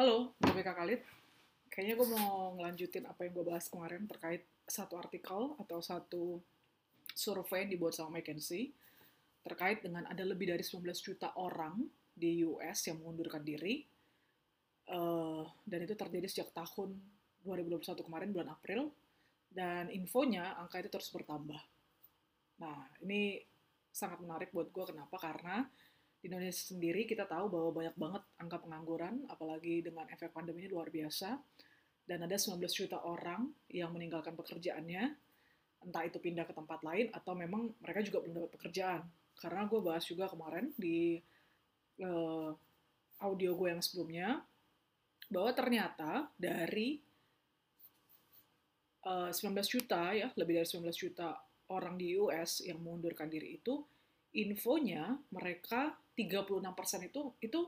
Halo, gue Kak Khalid. Kayaknya gue mau ngelanjutin apa yang gue bahas kemarin terkait satu artikel atau satu survei yang dibuat sama McKinsey terkait dengan ada lebih dari 19 juta orang di US yang mengundurkan diri. Uh, dan itu terjadi sejak tahun 2021 kemarin, bulan April. Dan infonya, angka itu terus bertambah. Nah, ini sangat menarik buat gue. Kenapa? Karena di Indonesia sendiri kita tahu bahwa banyak banget angka pengangguran, apalagi dengan efek pandemi ini luar biasa. Dan ada 19 juta orang yang meninggalkan pekerjaannya, entah itu pindah ke tempat lain atau memang mereka juga belum dapat pekerjaan. Karena gue bahas juga kemarin di uh, audio gue yang sebelumnya, bahwa ternyata dari uh, 19 juta ya, lebih dari 19 juta orang di US yang mengundurkan diri itu, infonya mereka 36% itu itu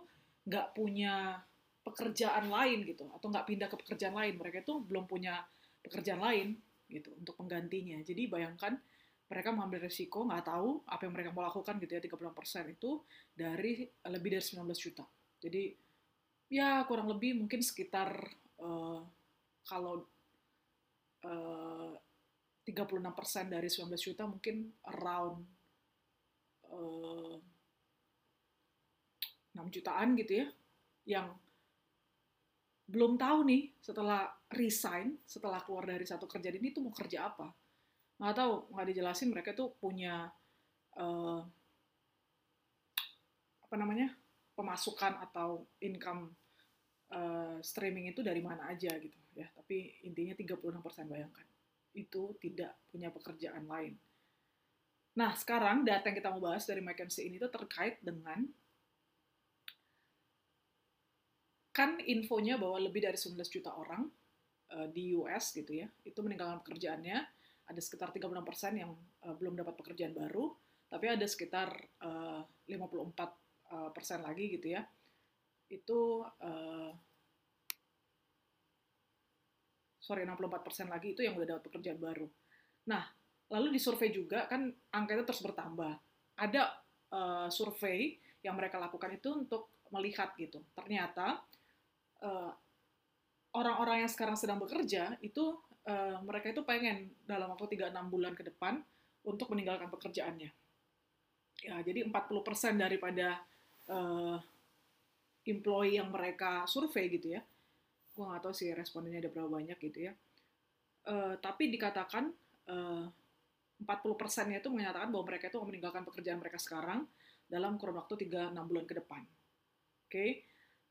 nggak punya pekerjaan lain gitu atau nggak pindah ke pekerjaan lain. Mereka itu belum punya pekerjaan lain gitu untuk penggantinya. Jadi bayangkan mereka mengambil resiko nggak tahu apa yang mereka mau lakukan gitu ya 36% itu dari lebih dari 19 juta. Jadi ya kurang lebih mungkin sekitar uh, kalau uh, 36% dari 19 juta mungkin around uh, 6 jutaan gitu ya, yang belum tahu nih setelah resign, setelah keluar dari satu kerjaan ini tuh mau kerja apa. Nggak tahu, nggak dijelasin mereka tuh punya uh, apa namanya pemasukan atau income uh, streaming itu dari mana aja gitu ya. Tapi intinya 36% bayangkan itu tidak punya pekerjaan lain. Nah, sekarang data yang kita mau bahas dari McKinsey ini tuh terkait dengan kan infonya bahwa lebih dari 19 juta orang uh, di US gitu ya, itu meninggalkan pekerjaannya, ada sekitar 36% yang uh, belum dapat pekerjaan baru, tapi ada sekitar uh, 54% uh, persen lagi gitu ya, itu uh, sorry 64% lagi itu yang udah dapat pekerjaan baru. Nah, lalu di survei juga kan angka itu terus bertambah. Ada uh, survei yang mereka lakukan itu untuk melihat gitu. Ternyata eh, orang-orang yang sekarang sedang bekerja itu uh, mereka itu pengen dalam waktu 3-6 bulan ke depan untuk meninggalkan pekerjaannya. Ya, jadi 40% daripada uh, employee yang mereka survei gitu ya. Gue nggak tahu sih respondennya ada berapa banyak gitu ya. Uh, tapi dikatakan uh, 40%-nya itu menyatakan bahwa mereka itu meninggalkan pekerjaan mereka sekarang dalam kurun waktu 3-6 bulan ke depan. Oke. Okay?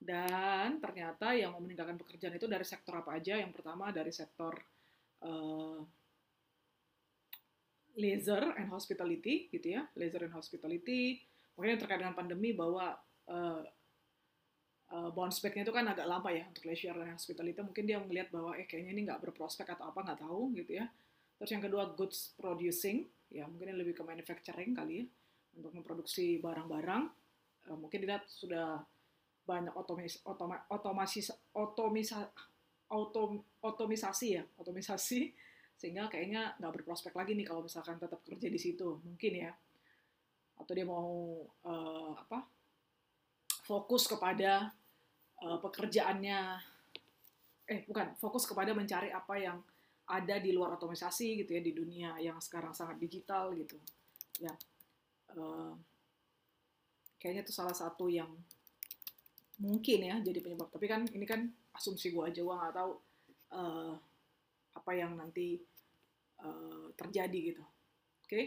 Dan ternyata yang mau meninggalkan pekerjaan itu dari sektor apa aja? Yang pertama dari sektor uh, leisure and hospitality, gitu ya, leisure and hospitality. Mungkin terkait dengan pandemi bahwa uh, uh, bounce back-nya itu kan agak lama ya untuk leisure and hospitality. Mungkin dia melihat bahwa eh kayaknya ini nggak berprospek atau apa nggak tahu gitu ya. Terus yang kedua goods producing, ya mungkin lebih ke manufacturing kali ya untuk memproduksi barang-barang. Uh, mungkin dilihat sudah banyak otomis, otoma, otomasi otomisa, otom, otomisasi ya otomisasi. Sehingga kayaknya nggak berprospek lagi nih kalau misalkan tetap kerja di situ. Mungkin ya. Atau dia mau uh, apa fokus kepada uh, pekerjaannya. Eh bukan fokus kepada mencari apa yang ada di luar otomisasi gitu ya di dunia yang sekarang sangat digital gitu. Ya uh, kayaknya itu salah satu yang mungkin ya jadi penyebab. Tapi kan ini kan asumsi gue aja gue nggak tahu uh, apa yang nanti uh, terjadi gitu. Oke okay?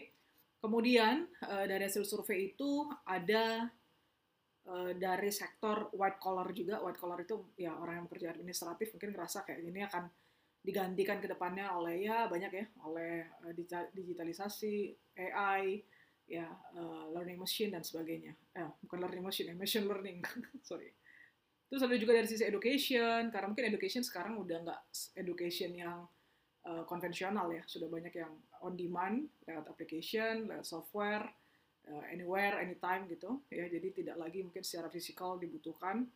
kemudian uh, dari hasil survei itu ada uh, dari sektor white collar juga. White collar itu ya orang yang bekerja administratif mungkin ngerasa kayak ini akan digantikan ke depannya oleh ya banyak ya oleh uh, digitalisasi AI ya uh, learning machine dan sebagainya eh, bukan learning machine ya machine learning sorry Terus ada juga dari sisi education, karena mungkin education sekarang udah nggak education yang uh, konvensional ya, sudah banyak yang on demand lewat application, lewat software, uh, anywhere, anytime gitu ya. Jadi tidak lagi mungkin secara fisikal dibutuhkan.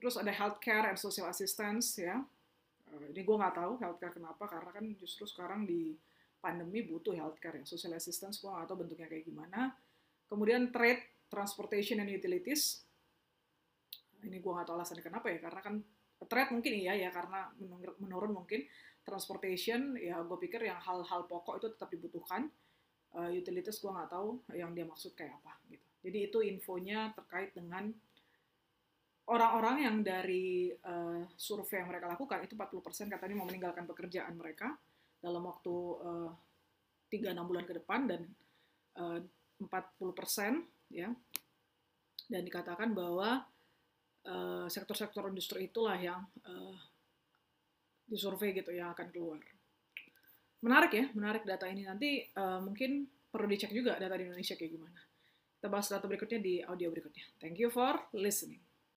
Terus ada healthcare and social assistance ya. Ini gue nggak tahu healthcare kenapa, karena kan justru sekarang di pandemi butuh healthcare ya. Social assistance gue nggak tahu bentuknya kayak gimana. Kemudian trade, transportation and utilities ini gue gak tahu alasannya kenapa ya karena kan threat mungkin iya ya karena menurun mungkin transportation ya gue pikir yang hal-hal pokok itu tetap dibutuhkan uh, utilities gue nggak tahu yang dia maksud kayak apa gitu jadi itu infonya terkait dengan orang-orang yang dari uh, survei yang mereka lakukan itu 40% katanya mau meninggalkan pekerjaan mereka dalam waktu uh, enam bulan ke depan dan uh, 40% ya dan dikatakan bahwa sektor-sektor uh, industri itulah yang uh, disurvei gitu yang akan keluar. Menarik ya, menarik data ini nanti uh, mungkin perlu dicek juga data di Indonesia kayak gimana. Kita bahas data berikutnya di audio berikutnya. Thank you for listening.